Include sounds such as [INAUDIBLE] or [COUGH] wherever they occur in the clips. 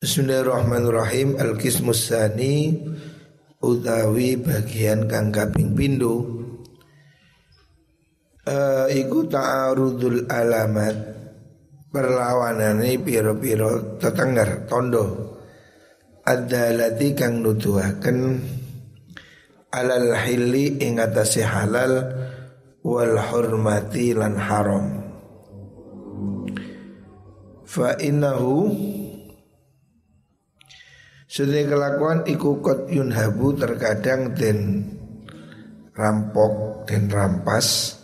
Bismillahirrahmanirrahim. Al-Qismus Sani Utawi bagian kang kaping pindu uh, Iku ta'arudul alamat Perlawanane piro-piro tetengger tondo. Adalati kang nuduhaken Alal hili ingatasi halal Wal hurmati lan haram. Fa innahu sudah kelakuan iku kot yunhabu terkadang den rampok dan rampas.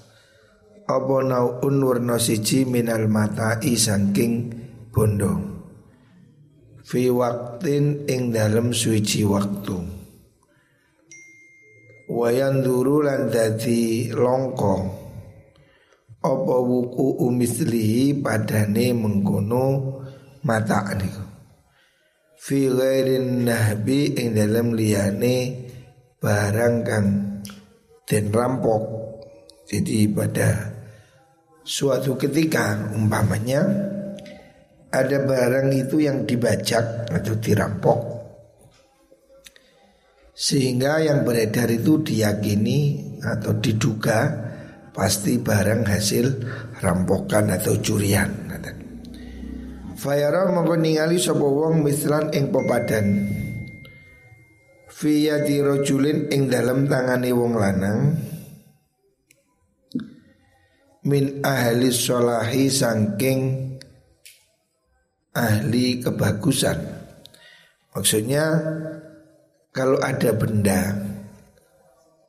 Apa naun warna siji minal matai saking bondo fi waktin ing dalam suci waktu. Wayan duru lan dadi longko. Apa wuku umislihi padane mengkono mata niku fi ghairin nahbi ing dalam liyane barang kang den rampok. Jadi pada suatu ketika umpamanya ada barang itu yang dibajak atau dirampok sehingga yang beredar itu diyakini atau diduga pasti barang hasil rampokan atau curian. Fayara mongko ningali sapa wong mislan ing pepadan. Fi yadi rajulin ing dalam tangane wong lanang. Min ahli solahi sangking ahli kebagusan. Maksudnya kalau ada benda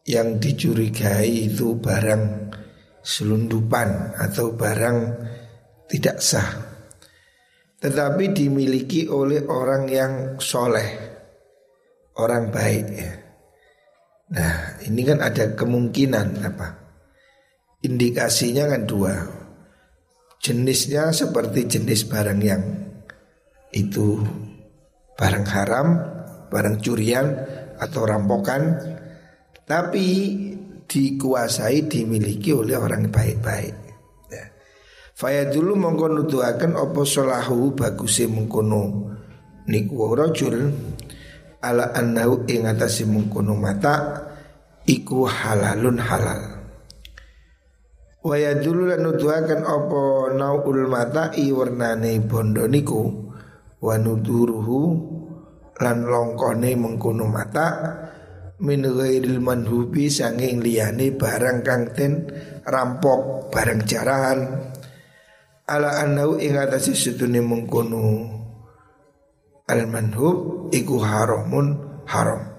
yang dicurigai itu barang selundupan atau barang tidak sah tetapi dimiliki oleh orang yang soleh, orang baik ya. Nah ini kan ada kemungkinan apa? Indikasinya kan dua. Jenisnya seperti jenis barang yang itu barang haram, barang curian atau rampokan, tapi dikuasai dimiliki oleh orang baik-baik. Faya dulu mongko nuduhaken opo solahu baguse mengkono niku rajul ala annahu ing atase mengkono mata iku halalun halal. Waya dulu lan nuduhaken opo naul mata i warnane bondo niku wa nuduruhu lan longkone mengkono mata min ghairil manhubi sanging liyane barang kang ten rampok barang jarahan ala anau ing atase sedune mengkono al manhub iku haramun haram.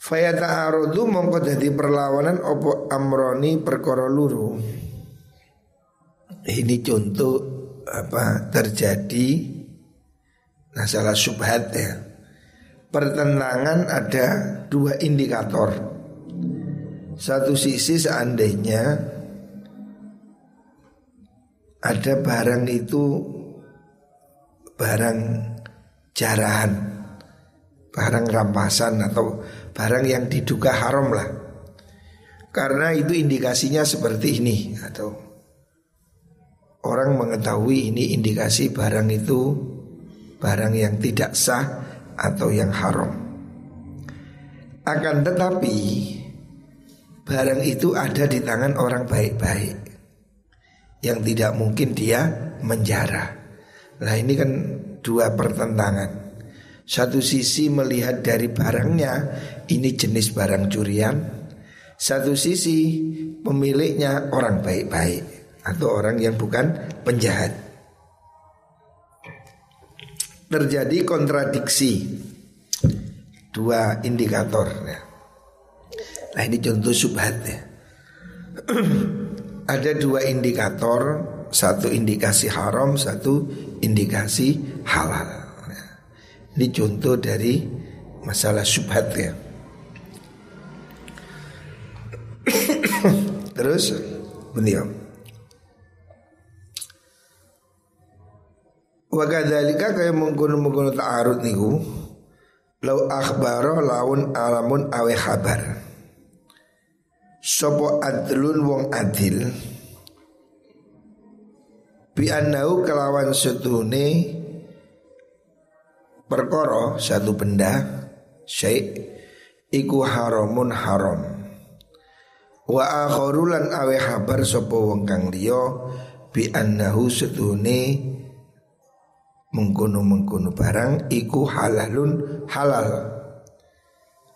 Fayata arodu mongko dadi perlawanan opo amroni perkara luru. Ini contoh apa terjadi masalah subhat ya. Pertentangan ada dua indikator. Satu sisi seandainya ada barang itu barang jarahan, barang rampasan atau barang yang diduga haram lah. Karena itu indikasinya seperti ini atau orang mengetahui ini indikasi barang itu barang yang tidak sah atau yang haram. Akan tetapi barang itu ada di tangan orang baik-baik yang tidak mungkin dia menjara. Nah ini kan dua pertentangan. Satu sisi melihat dari barangnya ini jenis barang curian. Satu sisi pemiliknya orang baik-baik atau orang yang bukan penjahat. Terjadi kontradiksi dua indikator. Nah ini contoh subhat ya. [CLEARS THROAT] ada dua indikator, satu indikasi haram, satu indikasi halal. Ini contoh dari masalah syubhat ya. [COUGHS] Terus beliau Wa kadzalika kaya mengkono-mengkono ta'arud niku lau akhbaro laun alamun awe khabar Sopo adlun wong adil? Bi annau kelawan setune perkara satu benda syai iku haramun haram. Wa akharulan awe habar sapa wong kang liya bi annahu setune mengkono-mengkono barang iku halalun halal.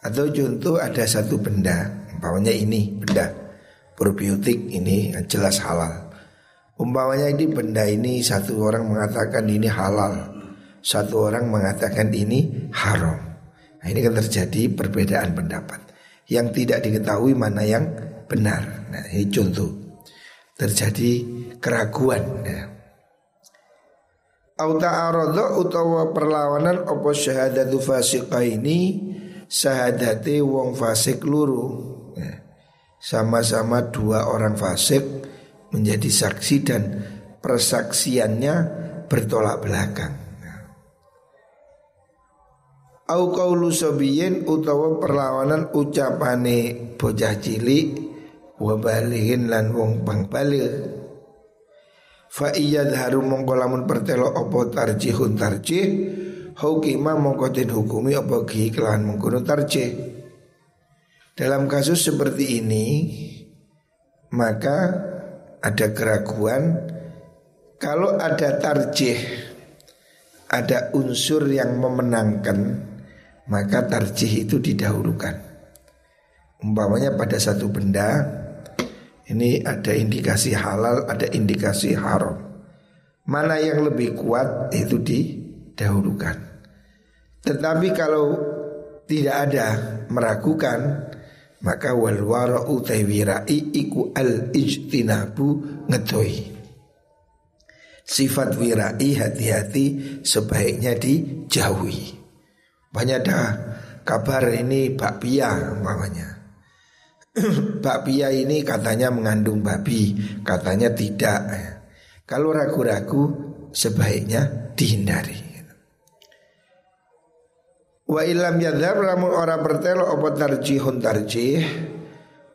Atau contoh ada satu benda umpamanya ini benda probiotik ini jelas halal umpamanya ini benda ini satu orang mengatakan ini halal satu orang mengatakan ini haram. Nah, ini kan terjadi perbedaan pendapat yang tidak diketahui mana yang benar. Nah, ini contoh terjadi keraguan. Ya. Auta arodo utawa perlawanan opo syahadatu fasiqah ini syahadate wong fasik luru. Sama-sama dua orang fasik menjadi saksi dan persaksiannya bertolak belakang. au qaulu sabiyin utawa perlawanan ucapane bocah cilik wa balihin lan wong bang baligh fa iyadharu mongko lamun pertelo apa tarjihun tarjih hukima mongko den hukumi apa ki kelawan mengkono tarjih dalam kasus seperti ini maka ada keraguan kalau ada tarjih ada unsur yang memenangkan maka tarjih itu didahulukan. Umpamanya pada satu benda ini ada indikasi halal, ada indikasi haram. Mana yang lebih kuat itu didahulukan. Tetapi kalau tidak ada meragukan maka wal wara'u taywirai iku al ijtinabu ngedoi. Sifat wirai hati-hati sebaiknya dijauhi. Banyak ada kabar ini bakpia umpamanya. [CLEARS THROAT] bakpia ini katanya mengandung babi, katanya tidak. Kalau ragu-ragu sebaiknya dihindari. Wa ilam yadhar lamun ora bertelo apa tarjihun tarjih?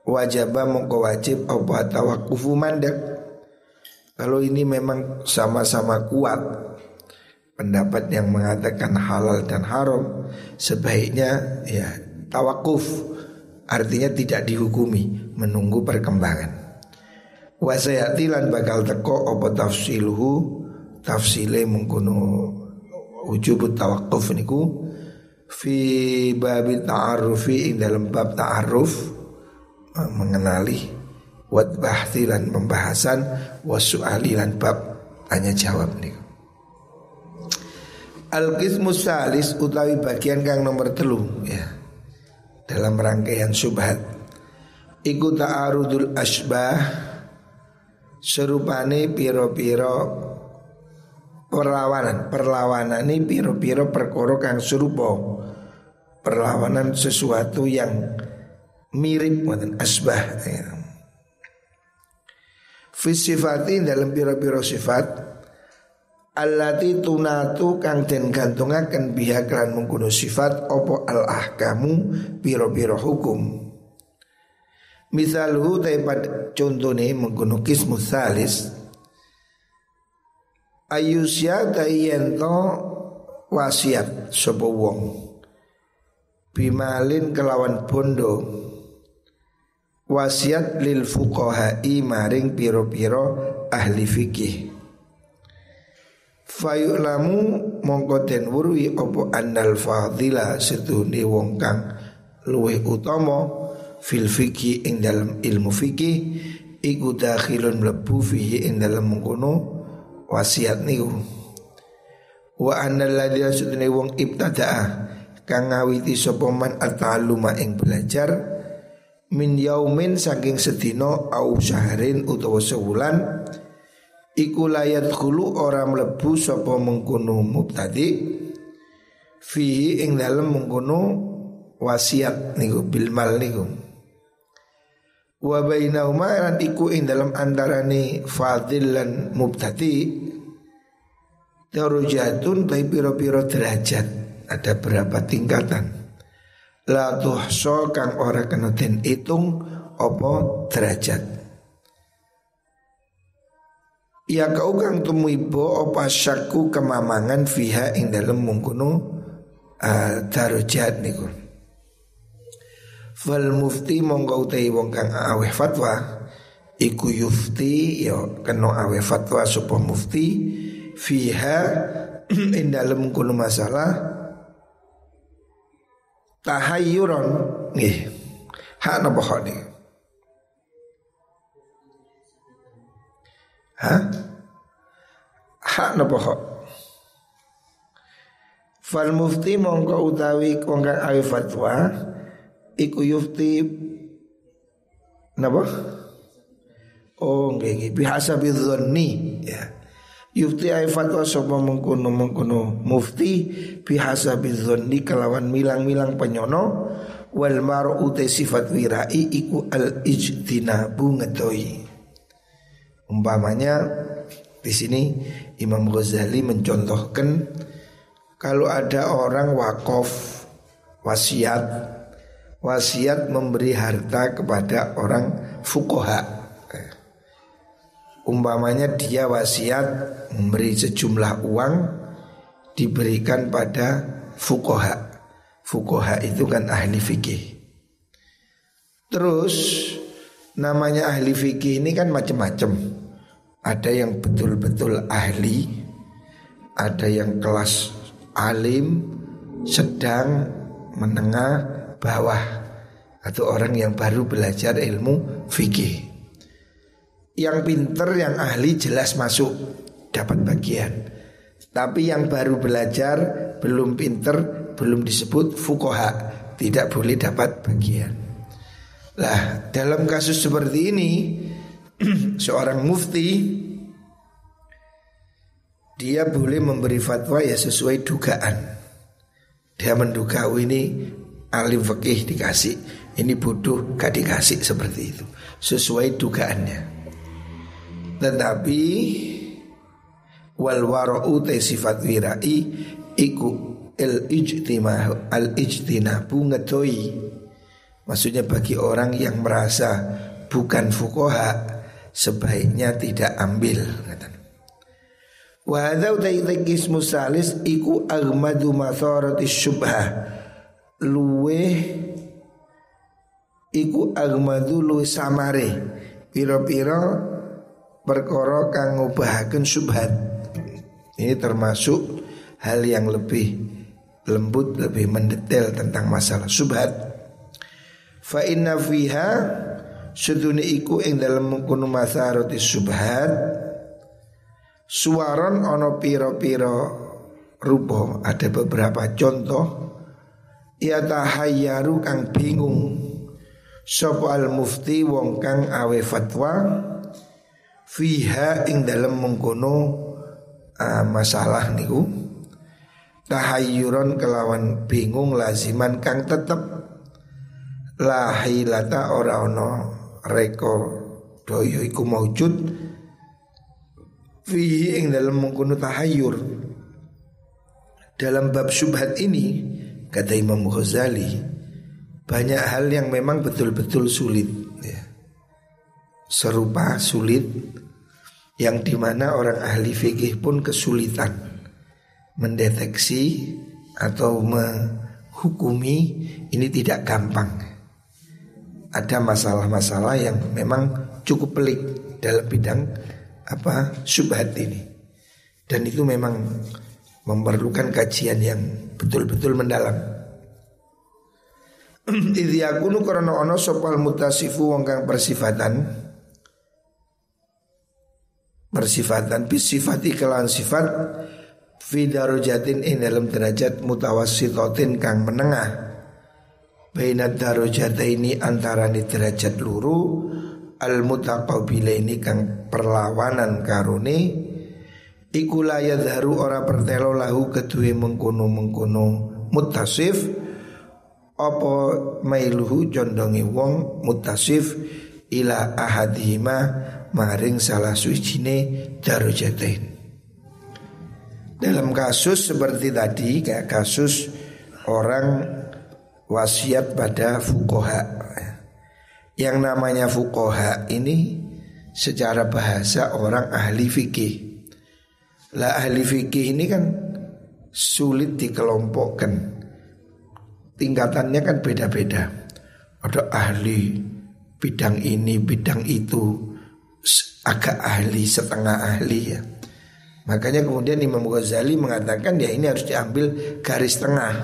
Wajaba mongko wajib apa tawakufu mandek. Kalau ini memang sama-sama kuat pendapat yang mengatakan halal dan haram sebaiknya ya tawakuf artinya tidak dihukumi menunggu perkembangan. Wasayati lan bakal teko apa tafsiluhu tafsile mengkono wujub tawakuf niku fi babi ta'arufi dalam bab ta'aruf mengenali wat bahti lan pembahasan wasu'ali lan bab tanya jawab niku. Al-Qismu Salis utawi bagian kang nomor telu ya. Dalam rangkaian subhat. Iku ta'arudul asbah Serupane piro-piro Perlawanan Perlawanan ini piro-piro perkoro kang serupa Perlawanan sesuatu yang mirip Wadan asbah. Fisifati dalam piro-piro sifat Allati tunatu kang den gantungaken biha kelan mengkuno sifat opo al ahkamu piro-piro hukum. Misalhu taipat contohnya mengkuno kismu salis Ayusya tayento wasiat sopo wong? Bimalin kelawan bondo. Wasiat lil fuqahai maring piro-piro ahli fikih. Fayulamu mongko den wurwi opo annal fadila setune wong kang luwih utama fil fikih ing dalam ilmu fikih iku dakhilun mlebu fihi ing dalam mengkono wasiat niku. Wa annal ladzi setune wong ibtada'a kang ngawiti sapa man at-ta'alluma ing belajar min yaumin saking sedina au syahrin utawa sewulan iku layat khulu ora mlebu sapa mengkono mubtadi fi ing dalem mengkono wasiat niku bil mal niku wa bainahuma lan iku ing dalem antarane fadil lan mubtadi. Darujatun tai piro-piro derajat. Ada berapa tingkatan? La tuhso kang ora kena den itung apa derajat. Ya kau kang temui bo opa syaku kemamangan fiha ing dalam mengkuno uh, darajat niku. Fal mufti mongko utai wong kang aweh fatwa iku yufti ya kena awe fatwa sapa mufti fiha [CLEARS THROAT] ing dalem kono masalah tahayyuron. Nggih. Hak napa hak niki ha hak napa hak? Fal mufti mongko utawi wong kang awe fatwa iku yufti napa Oh nggih bihasa bidzanni ya. Yufti ay fatwa sapa mengkono mengkono mufti bihasa bidzanni kelawan milang-milang penyono wal mar'u sifat wirai iku al ijtinabu ngedoi. Umpamanya di sini Imam Ghazali mencontohkan kalau ada orang wakaf wasiat wasiat memberi harta kepada orang fukoha Umpamanya dia wasiat memberi sejumlah uang diberikan pada fukoha. Fukoha itu kan ahli fikih. Terus namanya ahli fikih ini kan macam-macam. Ada yang betul-betul ahli, ada yang kelas alim, sedang, menengah, bawah, atau orang yang baru belajar ilmu fikih. Yang pinter, yang ahli jelas masuk dapat bagian. Tapi yang baru belajar, belum pinter, belum disebut fukoha, tidak boleh dapat bagian. Lah, dalam kasus seperti ini, [CLEARS THROAT] seorang mufti dia boleh memberi fatwa ya sesuai dugaan. Dia menduga oh ini alim fikih dikasih, ini bodoh gak dikasih seperti itu. Sesuai dugaannya. Tetapi wal wara'u sifat wirai iku el ijtimah al ijtinabu ngedoi Maksudnya bagi orang yang merasa bukan fukoha sebaiknya tidak ambil Wa hadza utaiqis musalis iku agmadu matharati syubhah luwe iku agmadu luwe samare pira-pira perkara kang ngubahaken subhat. Ini termasuk hal yang lebih lembut, lebih mendetail tentang masalah subhat. Fa inna fiha sedune iku ing dalem mengkono masarati subhat suaron ono piro-piro rupa ada beberapa contoh ya tahayyaru kang bingung. Sapa al mufti wong kang awe fatwa fiha ing dalam mengkono uh, masalah niku. Tahayyuron kelawan bingung laziman kang tetep. Lahilata ora ono reko doyo iku maujud. Fihi ing dalam mengkono tahayyur. Dalam bab syubhat ini kata Imam Ghazali banyak hal yang memang betul-betul sulit ya serupa sulit yang di mana orang ahli fikih pun kesulitan mendeteksi atau menghukumi ini tidak gampang. Ada masalah-masalah yang memang cukup pelik dalam bidang apa subhat ini. Dan itu memang memerlukan kajian yang betul-betul mendalam. [CLEARS THROAT] Idhi yakunu karena ono sopal mutasifu wong kang persifatan bersifatan bisifati kelan sifat fi darujatin in dalam derajat mutawassitotin kang menengah bainat ini antara ni derajat luru al ini kang perlawanan karuni iku la yadharu ora pertelo lahu kedue mengkono-mengkono mutasif apa mailuhu condongi wong mutasif ila ahadihima maring salah suicine darujatain. Dalam kasus seperti tadi kayak kasus orang wasiat pada fukoha. Yang namanya fukoha ini secara bahasa orang ahli fikih. Lah ahli fikih ini kan sulit dikelompokkan tingkatannya kan beda-beda. Ada ahli bidang ini, bidang itu, agak ahli, setengah ahli ya. Makanya kemudian Imam Ghazali mengatakan ya ini harus diambil garis tengah.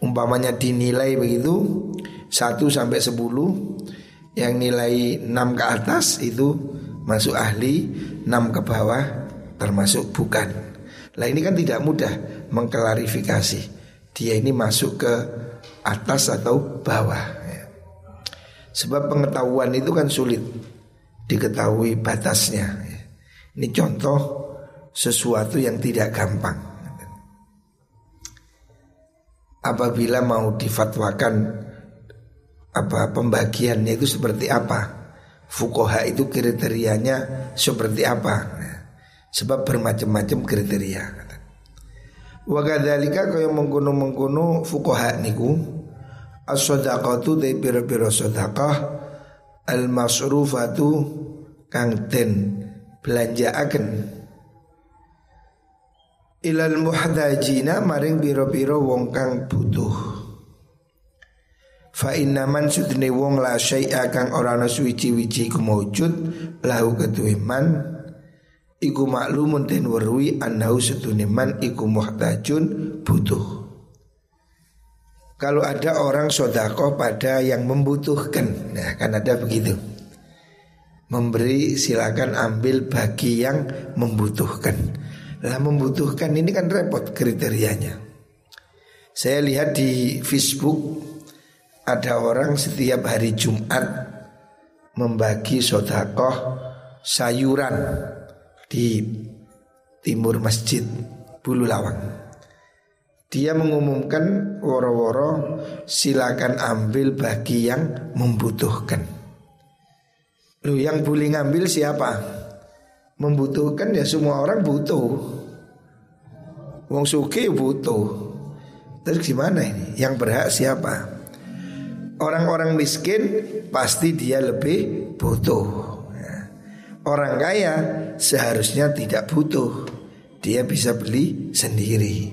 Umpamanya dinilai begitu 1 sampai 10 yang nilai 6 ke atas itu masuk ahli, 6 ke bawah termasuk bukan. Lah ini kan tidak mudah mengklarifikasi dia ini masuk ke atas atau bawah. Ya. Sebab pengetahuan itu kan sulit diketahui batasnya. Ya. Ini contoh sesuatu yang tidak gampang. Apabila mau difatwakan apa pembagiannya itu seperti apa? Fukoha itu kriterianya seperti apa? Sebab bermacam-macam kriteria. Wakadhalika kaya mengkono-mengkono fukoha niku as-sadaqatu de pira-pira sedekah al-masrufatu kang den belanjaaken ilal muhdajina maring biro-biro wong kang butuh fa innaman sudne wong la syai'a kang ora ana suwi-wici ku maujud lahu ketuwe man iku maklumun den werwi annahu sudune man iku muhtajun butuh. Kalau ada orang sodako pada yang membutuhkan. Nah kan ada begitu. Memberi silakan ambil bagi yang membutuhkan. Nah membutuhkan ini kan repot kriterianya. Saya lihat di Facebook Ada orang setiap hari Jumat Membagi sodakoh sayuran Di timur masjid Bulu Lawang dia mengumumkan woro-woro silakan ambil bagi yang membutuhkan. Lu yang boleh ngambil siapa? membutuhkan ya semua orang butuh. Wong suki butuh. Terus gimana ini? Yang berhak siapa? Orang-orang miskin pasti dia lebih butuh. Orang kaya seharusnya tidak butuh. Dia bisa beli sendiri.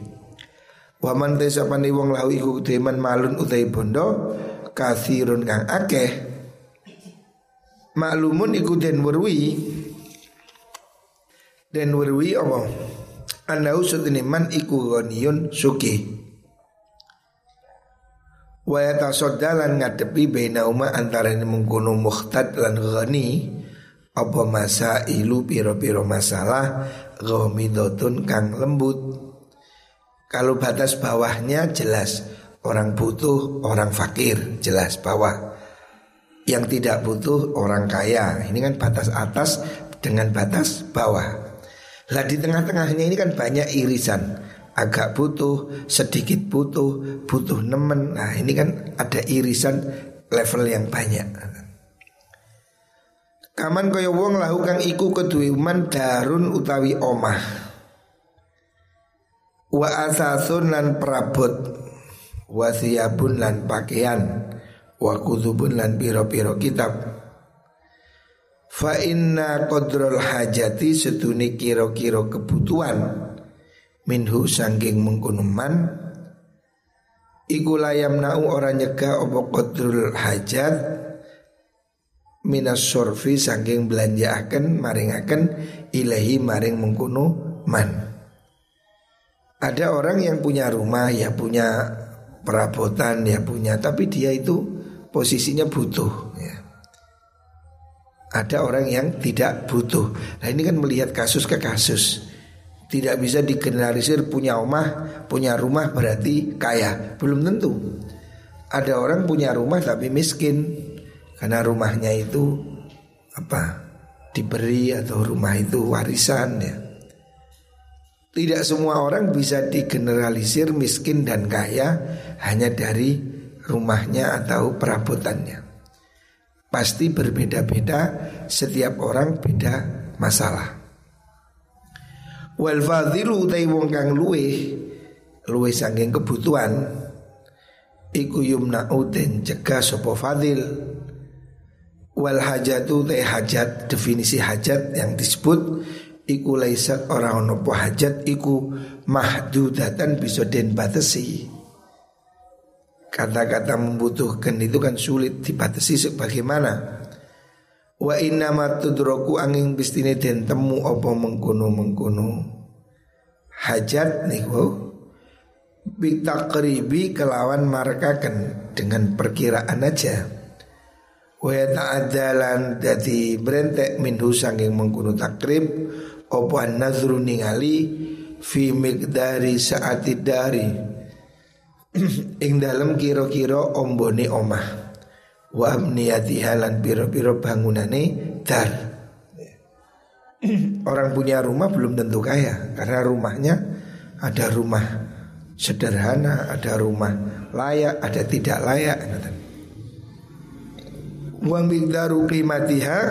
Waman tesapani wong lahu iku teman malun utai bondo kathirun kang akeh. Maklumun iku den werwi. Dan werwi apa? Anau sutini man iku ghaniyun suki Wa yatasoddalan ngadepi Baina uma antara ini mengkuno muhtad lan ghani Apa masa ilu piro-piro masalah? Ghamidotun kang lembut. Kalau batas bawahnya jelas. Orang butuh, orang fakir. Jelas bawah. Yang tidak butuh, orang kaya. Ini kan batas atas dengan batas bawah. Lah di tengah-tengahnya ini kan banyak irisan. Agak butuh, sedikit butuh, butuh nemen. Nah ini kan ada irisan level yang banyak Kaman kaya wong lahu kang iku kedue man darun utawi omah. Wa asasun lan perabot. Wa siyabun lan pakaian. Wa kutubun lan piro-piro kitab. Fa inna qadrul hajati setuni kiro-kiro kebutuhan. Minhu sangking mengkunuman. Iku layam nau orang nyegah opo qadrul hajat minas surfi sangking belanja akan maring akan ilahi maring mengkunu man ada orang yang punya rumah ya punya perabotan ya punya tapi dia itu posisinya butuh ya ada orang yang tidak butuh. Nah ini kan melihat kasus ke kasus. Tidak bisa digeneralisir punya rumah, punya rumah berarti kaya. Belum tentu. Ada orang punya rumah tapi miskin karena rumahnya itu apa? diberi atau rumah itu warisan ya. Tidak semua orang bisa digeneralisir miskin dan kaya hanya dari rumahnya atau perabotannya. Pasti berbeda-beda Setiap orang beda masalah Wal fadhilu utai wong kang luwe Luwe sangking kebutuhan Iku yumna'u den cegah sopo fadil Wal hajatu utai hajat Definisi hajat yang disebut Iku laisat orang nopo hajat Iku mahdudatan bisa den batasi kata-kata membutuhkan itu kan sulit dibatasi sebagaimana. Wa inna matudroku angin bistine den temu apa mengkono mengkono hajat niku bitakribi kelawan markakan dengan perkiraan aja wa ta'addalan dadi brentek minhu sanging mengkono takrib apa nazru ningali fi miqdari saati dari. [CLEARS THROAT] Ing dalam kira-kira ombone omah. Wa amniyati halan piro-piro bangunane dar. [CLEARS THROAT] Orang punya rumah belum tentu kaya karena rumahnya ada rumah sederhana, ada rumah layak, ada tidak layak. Wa miqdaru qimatiha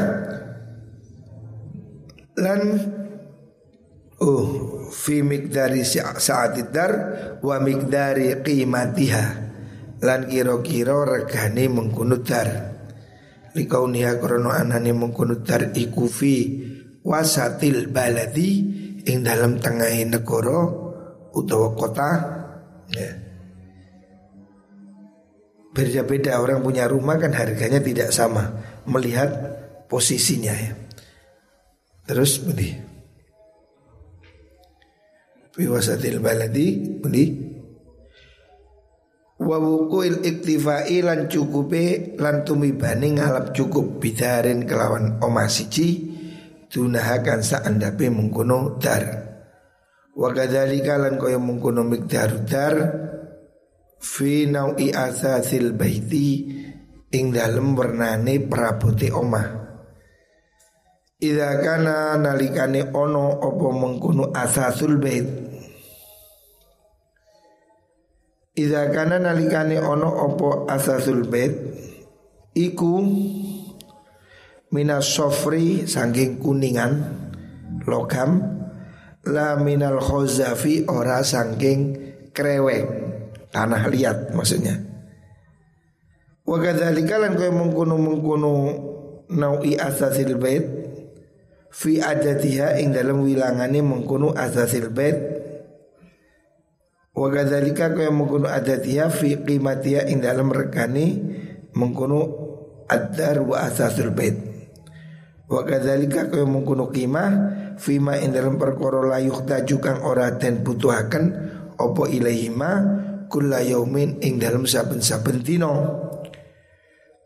lan oh fi mikdari saat dar wa mikdari qimatiha lan kira-kira regane mengkono dar likauniha krana anane mengkono dar iku fi wasatil baladi ing dalam tengah negara utawa kota ya. Beda-beda orang punya rumah kan harganya tidak sama. Melihat posisinya ya. Terus begini fi wasatil baladi pundi wa wukuil iktifai lan cukupe lan ngalap cukup. Bidarin kelawan omah siji tunahakan saandape mengkono dar. Wa kadzalika lan kaya mengkono mikdar dar fi nau'i asasil baiti ing dalem wernane perabote omah. Ida kana nalikane ono opo mengkono asasul bait? Iza kana nalikane ono opo asasul bait? Iku minas sofri sangking kuningan logam la minal khozafi ora sangking krewek tanah liat maksudnya. Wa kadzalika lan kowe mengkono mengkono naui asasil bait fi adatiha ing dalam wilangane mengkono asasil bait Wa kadzalika kaya mengkono adatiha fi qimatiha ing dalam rekani mengkono ad-dar wa asasul bait. Wa kadzalika kaya mengkono qimah fima ing dalam perkara la yuhtaju kang ora den butuhaken apa ilaihima kulla yaumin ing dalam saben-saben dina.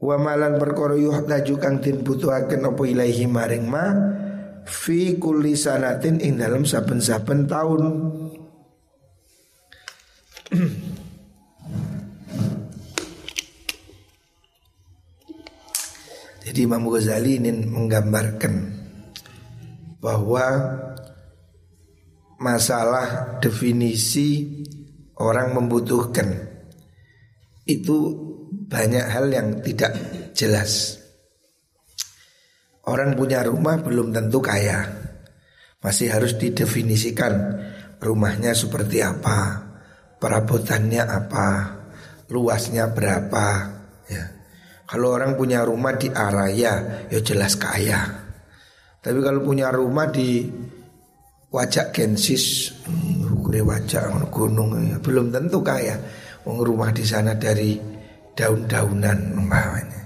Wa malan perkara yuhtaju kang den butuhaken apa ilaihi maring ma fi kulli sanatin ing dalam saben-saben tahun. [CLEARS THROAT] Jadi Imam Ghazali ingin menggambarkan bahwa masalah definisi orang membutuhkan itu banyak hal yang tidak jelas. Orang punya rumah belum tentu kaya. Masih harus didefinisikan rumahnya seperti apa, perabotannya apa, luasnya berapa, ya. Kalau orang punya rumah di Araya, ya jelas kaya. Tapi kalau punya rumah di Wajak Gensis, ukure wajak gunung, ya, belum tentu kaya. Wong rumah di sana dari daun-daunan umpamanya.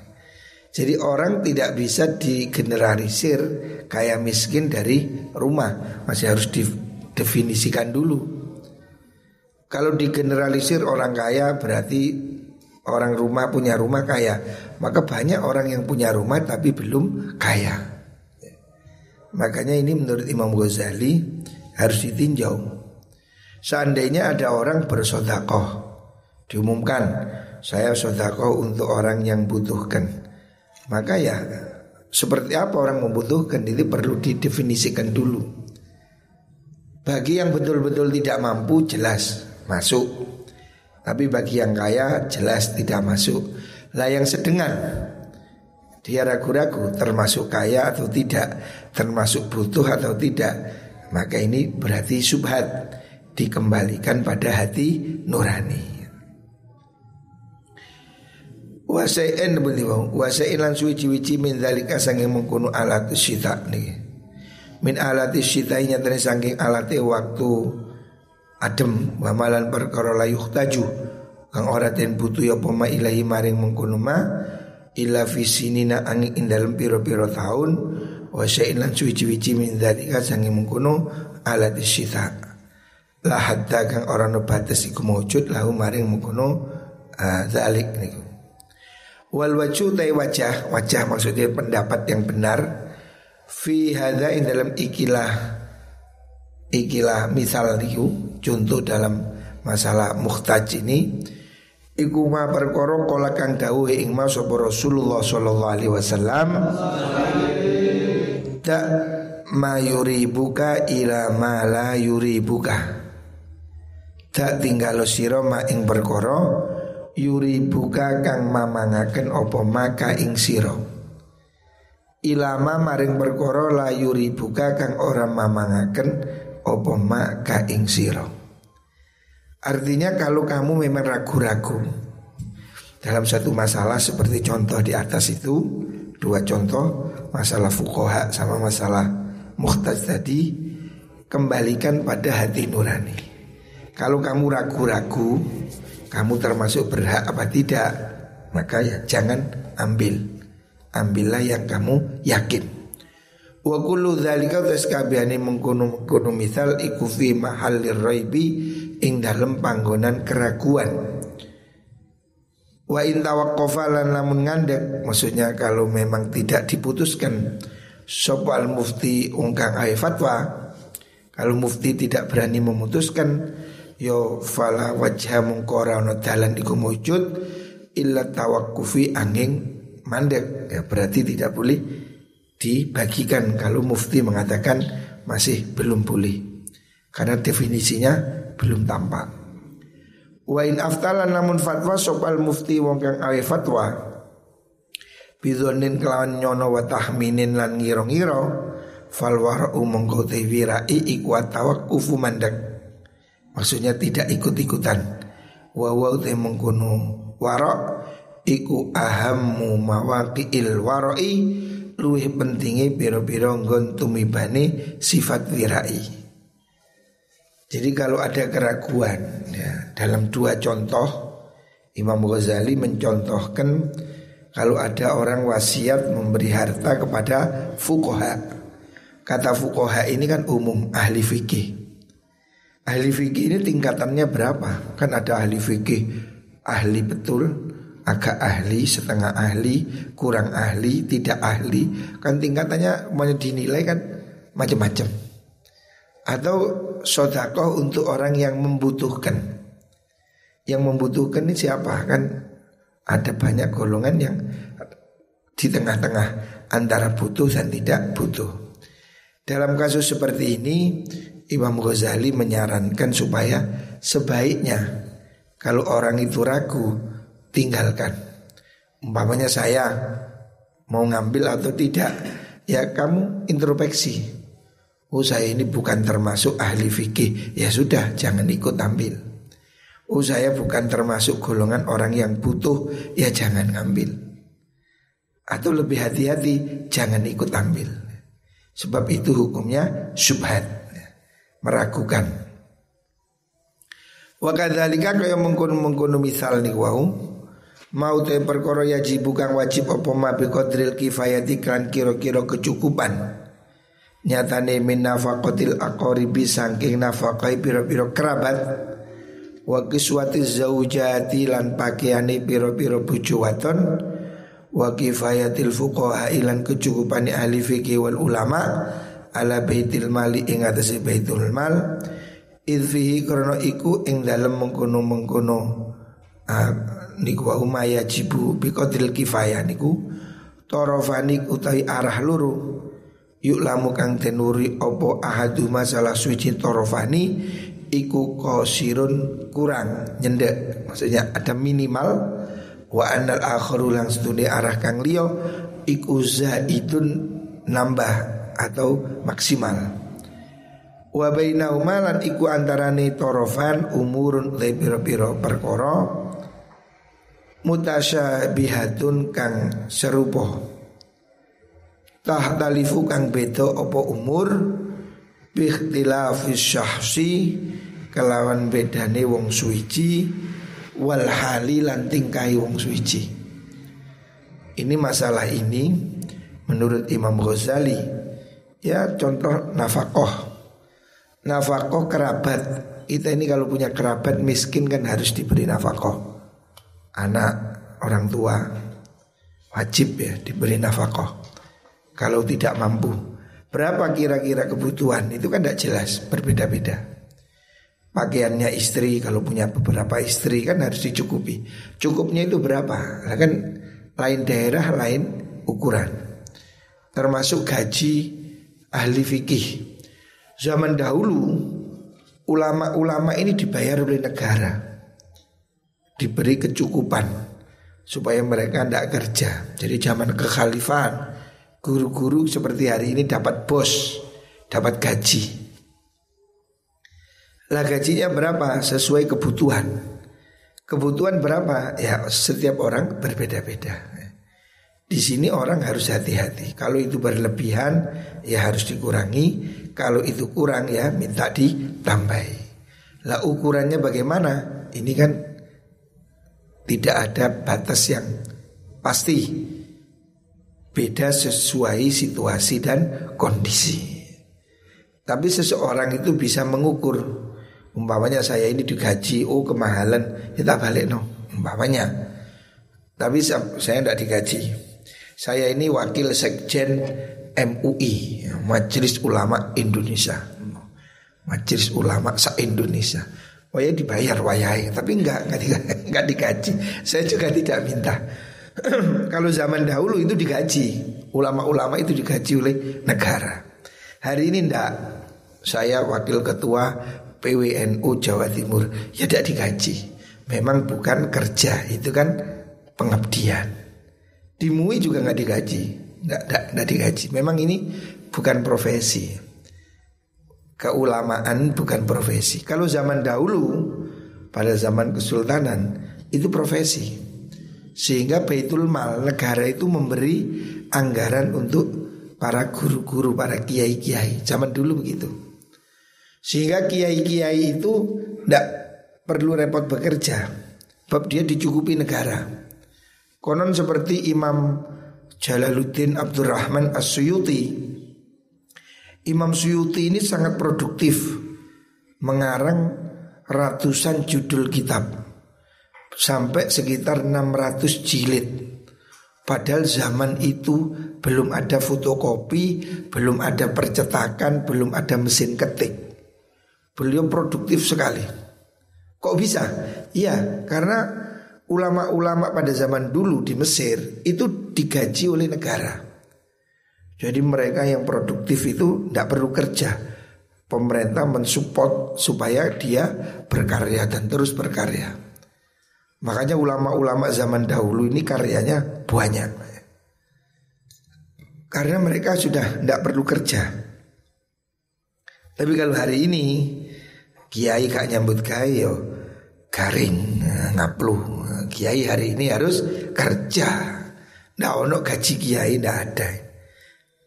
Jadi orang tidak bisa digeneralisir kaya miskin dari rumah, masih harus didefinisikan dulu. Kalau digeneralisir orang kaya berarti orang rumah punya rumah kaya. Maka banyak orang yang punya rumah tapi belum kaya. Makanya ini menurut Imam Ghazali harus ditinjau. Seandainya ada orang bersodakoh Diumumkan saya sodakoh untuk orang yang butuhkan Maka ya seperti apa orang membutuhkan itu perlu didefinisikan dulu Bagi yang betul-betul tidak mampu jelas masuk. Tapi bagi yang kaya jelas tidak masuk. Lah yang sedengan dia ragu-ragu termasuk kaya atau tidak, termasuk butuh atau tidak. Maka ini berarti subhat dikembalikan pada hati nurani. Wasain bunyi wong wasain lan suwi-wici min dalika sanging mengkono alat syita nih. Min alat syita nyatane sanging alat waktu adem wamalan perkara layuh taju kang ora den butuh ya poma ilahi maring mengkono ma illa fi sinina angin ing dalem piro-piro taun wa syai'in lan suwi-suwi min dzalika sangi mengkono alat isyita la hatta kang ora no batas iku lahu maring mengkono uh, zalik niku. Wal wajhu tai wajah wajah maksudnya pendapat yang benar fi hadza ing dalam ikilah ikilah misal niku contoh dalam masalah muhtaj ini Iku ma perkara kala kang dawuh ing ma sapa Rasulullah sallallahu alaihi wasallam Ta ma yuribuka ila ma la yuribuka. Tak tinggal sira ma ing perkara yuribuka kang mamangaken apa maka ing sira. Ilama maring perkara la yuribuka kang ora mamangaken apa maka ing sira. Artinya kalau kamu memang ragu-ragu dalam satu masalah seperti contoh di atas itu dua contoh masalah fukoha sama masalah muhtaj tadi kembalikan pada hati nurani. Kalau kamu ragu-ragu kamu termasuk berhak apa tidak maka ya jangan ambil ambillah yang kamu yakin. Wa kullu dzalika taskabihane mengkono-mengkono misal iku fi mahallir raibi ing dalem panggonan keraguan. Wa in tawaqqafa lan lamun ngandek maksudnya kalau memang tidak diputuskan sapa al mufti ungkang ai fatwa kalau mufti tidak berani memutuskan yo fala wajha mungkora ono dalan iku mujud illa tawakkufi angin mandek ya berarti tidak boleh dibagikan kalau mufti mengatakan masih belum boleh karena definisinya belum tampak. Wa in aftalan namun fatwa sopal mufti wong kang awe fatwa bidonin kelawan nyono wa tahminin lan ngiro-ngiro fal wara'u mongko te wirai iku tawakkufu mandek. Maksudnya tidak ikut-ikutan. Wa wa te mengkono wara iku ahammu mawaqi'il wara'i luwih pentingi biro-biro nggon tumibane sifat wirai. Jadi kalau ada keraguan ya, dalam dua contoh Imam Ghazali mencontohkan kalau ada orang wasiat memberi harta kepada fukoha. Kata fukoha ini kan umum ahli fikih. Ahli fikih ini tingkatannya berapa? Kan ada ahli fikih ahli betul, agak ahli, setengah ahli, kurang ahli, tidak ahli, kan tingkatannya mau dinilai kan macam-macam. Atau sodakoh untuk orang yang membutuhkan. Yang membutuhkan ini siapa? Kan ada banyak golongan yang di tengah-tengah antara butuh dan tidak butuh. Dalam kasus seperti ini Imam Ghazali menyarankan supaya sebaiknya kalau orang itu ragu tinggalkan. Umpamanya saya mau ngambil atau tidak, ya kamu introspeksi. Oh saya ini bukan termasuk ahli fikih, ya sudah jangan ikut ambil. Oh saya bukan termasuk golongan orang yang butuh, ya jangan ngambil. Atau lebih hati-hati, jangan ikut ambil. Sebab itu hukumnya subhat, meragukan. Wa kadzalika kaya mengkono-mengkono misal nih wau Mau te perkara yajib bukan wajib apa ma bi kifayati kan kira-kira kecukupan. Nyatane min nafaqatil aqaribi saking nafaqai pira-pira kerabat wa kiswati zaujati lan pakaiane pira-pira bojo wadon wa kifayatil fuqaha ilan kecukupane ahli fikih wal ulama ala baitil mali ing atase baitul mal. Idfihi karena iku ing dalem mengkono-mengkono uh, niku wa umaya jibu biqadril kifayah niku torofani utai arah luru yuk lamu kang tenuri opo ahadu masalah suci torofani iku kosirun kurang nyendek. Maksudnya ada minimal. Wa anal akharu lang arah kang liyo iku zaidun nambah atau maksimal. Wa bainahuma lan iku antarane torofan umurun le pira-pira perkara mutasyabihatun kang serupa tahtalifu kang beda apa umur bikhtilafis syahsi kelawan bedane wong suci wal hali lan tingkai wong suci. Ini masalah ini menurut Imam Ghazali ya contoh nafakoh. Nafakoh kerabat. Kita ini kalau punya kerabat miskin kan harus diberi nafakoh. Anak, orang tua wajib ya diberi nafakoh. Kalau tidak mampu, berapa kira-kira kebutuhan itu kan tidak jelas, berbeda-beda pakaiannya istri kalau punya beberapa istri kan harus dicukupi. Cukupnya itu berapa? Nah, kan lain daerah lain ukuran. Termasuk gaji ahli fikih. Zaman dahulu ulama-ulama ini dibayar oleh negara. Diberi kecukupan supaya mereka tidak kerja. Jadi zaman kekhalifahan guru-guru seperti hari ini dapat bos, dapat gaji. Lah gajinya berapa? Sesuai kebutuhan. Kebutuhan berapa? Ya setiap orang berbeda-beda. Di sini orang harus hati-hati. Kalau itu berlebihan, ya harus dikurangi. Kalau itu kurang, ya minta ditambahi. Lah ukurannya bagaimana? Ini kan tidak ada batas yang pasti. Beda sesuai situasi dan kondisi. Tapi seseorang itu bisa mengukur Umpamanya saya ini digaji, oh kemahalan, kita balik no. Umpamanya. Tapi saya tidak digaji. Saya ini wakil sekjen MUI, Majelis Ulama Indonesia. Majelis Ulama se Indonesia. Oh ya dibayar wayai, tapi enggak enggak, enggak [LAUGHS] digaji. Saya juga tidak minta. [CLEARS THROAT] Kalau zaman dahulu itu digaji, ulama-ulama itu digaji oleh negara. Hari ini enggak. Saya wakil ketua PWNU Jawa Timur ya tidak digaji. Memang bukan kerja, itu kan pengabdian. Di MUI juga nggak digaji, nggak digaji. Memang ini bukan profesi. Keulamaan bukan profesi. Kalau zaman dahulu pada zaman kesultanan itu profesi. Sehingga Baitul Mal negara itu memberi anggaran untuk para guru-guru, para kiai-kiai. Zaman dulu begitu. Sehingga kiai-kiai itu tidak perlu repot bekerja Sebab dia dicukupi negara Konon seperti Imam Jalaluddin Abdurrahman As-Suyuti Imam Suyuti ini sangat produktif Mengarang ratusan judul kitab Sampai sekitar 600 jilid Padahal zaman itu belum ada fotokopi, belum ada percetakan, belum ada mesin ketik. Beliau produktif sekali. Kok bisa? Iya, karena ulama-ulama pada zaman dulu di Mesir itu digaji oleh negara. Jadi mereka yang produktif itu tidak perlu kerja. Pemerintah mensupport supaya dia berkarya dan terus berkarya. Makanya ulama-ulama zaman dahulu ini karyanya banyak. Karena mereka sudah tidak perlu kerja. Tapi kalau hari ini Kiai gak nyambut kiai yo garing ngaplu. Kiai hari ini harus kerja. Nah ono gaji kiai ndak ada.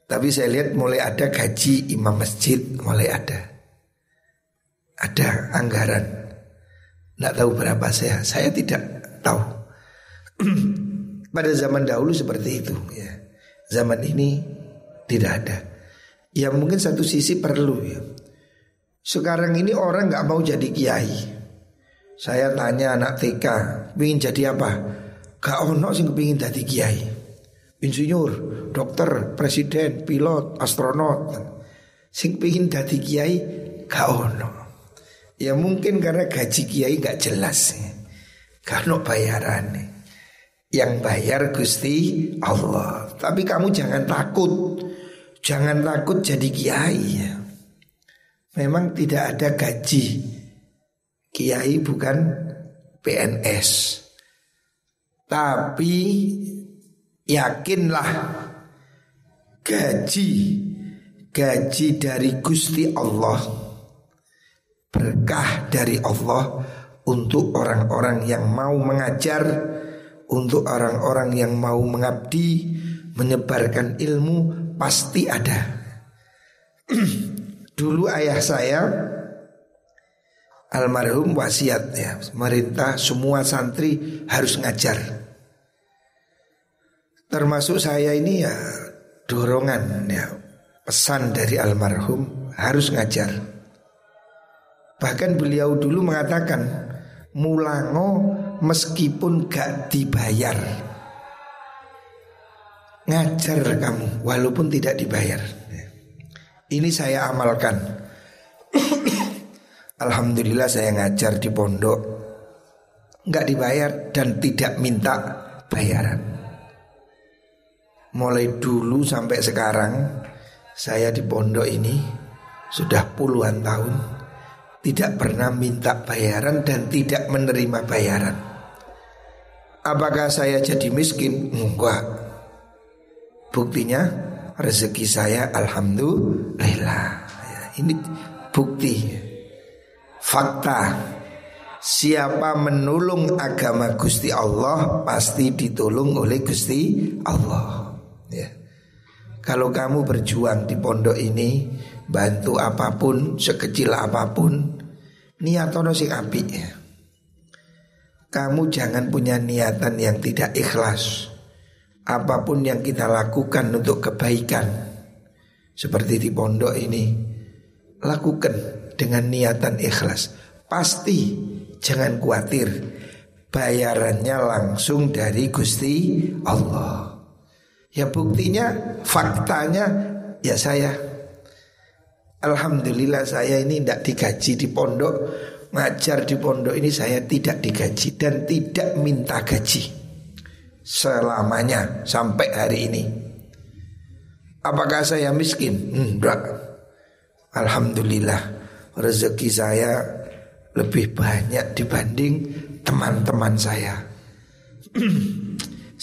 Tapi saya lihat mulai ada gaji imam masjid mulai ada. Ada anggaran. Nggak tahu berapa saya. Saya tidak tahu. [CLEARS THROAT] Pada zaman dahulu seperti itu ya. Zaman ini tidak ada. Ya mungkin satu sisi perlu ya. Sekarang ini orang nggak mau jadi kiai. Saya tanya anak TK, ingin jadi apa? Gak ono sih kepingin jadi kiai. Insinyur, dokter, presiden, pilot, astronot. Sing pingin jadi kiai gak ono. Ya mungkin karena gaji kiai gak jelas. Karena bayaran. Yang bayar Gusti Allah. Tapi kamu jangan takut. Jangan takut jadi kiai memang tidak ada gaji. Kiai bukan PNS. Tapi yakinlah gaji gaji dari Gusti Allah berkah dari Allah untuk orang-orang yang mau mengajar, untuk orang-orang yang mau mengabdi, menyebarkan ilmu pasti ada. [CLEARS THROAT] Dulu ayah saya almarhum wasiat ya, merintah semua santri harus ngajar. Termasuk saya ini ya dorongan ya, pesan dari almarhum harus ngajar. Bahkan beliau dulu mengatakan mulango meskipun gak dibayar. Ngajar kamu walaupun tidak dibayar. Ini saya amalkan. [COUGHS] Alhamdulillah saya ngajar di pondok nggak dibayar dan tidak minta bayaran. Mulai dulu sampai sekarang saya di pondok ini sudah puluhan tahun tidak pernah minta bayaran dan tidak menerima bayaran. Apakah saya jadi miskin? Enggak. Buktinya rezeki saya alhamdulillah. Ya, ini bukti fakta Siapa menolong agama Gusti Allah Pasti ditolong oleh Gusti Allah ya. Kalau kamu berjuang di pondok ini Bantu apa pun Sekecil apa pun Niat ono sing api. Kamu jangan punya niatan yang tidak ikhlas Apa pun yang kita lakukan untuk kebaikan Seperti di pondok ini Lakukan dengan niatan ikhlas. Pasti jangan khawatir bayarannya langsung dari Gusti Allah. Ya buktinya, faktanya ya saya. Alhamdulillah saya ini tidak digaji di pondok Ngajar di pondok ini saya tidak digaji dan tidak minta gaji Selamanya sampai hari ini Apakah saya miskin? Enggak Alhamdulillah rezeki saya lebih banyak dibanding teman-teman saya. [CLEARS THROAT]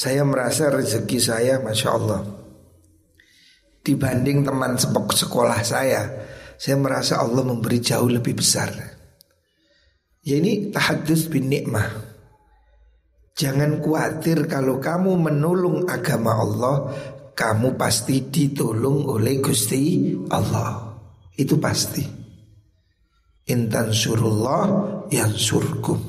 saya merasa rezeki saya, masya Allah, dibanding teman sekolah saya, saya merasa Allah memberi jauh lebih besar. Ya ini tahadus bin nikmah. Jangan khawatir kalau kamu menolong agama Allah, kamu pasti ditolong oleh Gusti Allah. Itu pasti. Intan surullah yang surkum.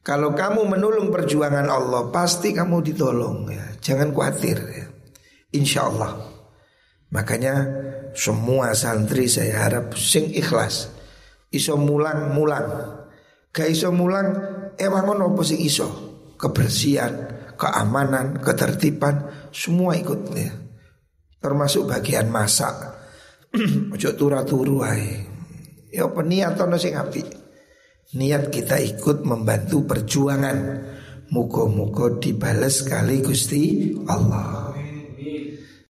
Kalau kamu menolong perjuangan Allah pasti kamu ditolong ya. Jangan khawatir ya. Insya Allah. Makanya semua santri saya harap sing ikhlas. Iso mulang mulang. Gak iso mulang emang ono apa sing iso. Kebersihan, keamanan, ketertiban semua ikut ya. Termasuk bagian masak. [CLEARS THROAT] Ojo turu-turu ae. Ya niat ono sing apik. Niat kita ikut membantu perjuangan. Muka-muka dibales kali Gusti Allah.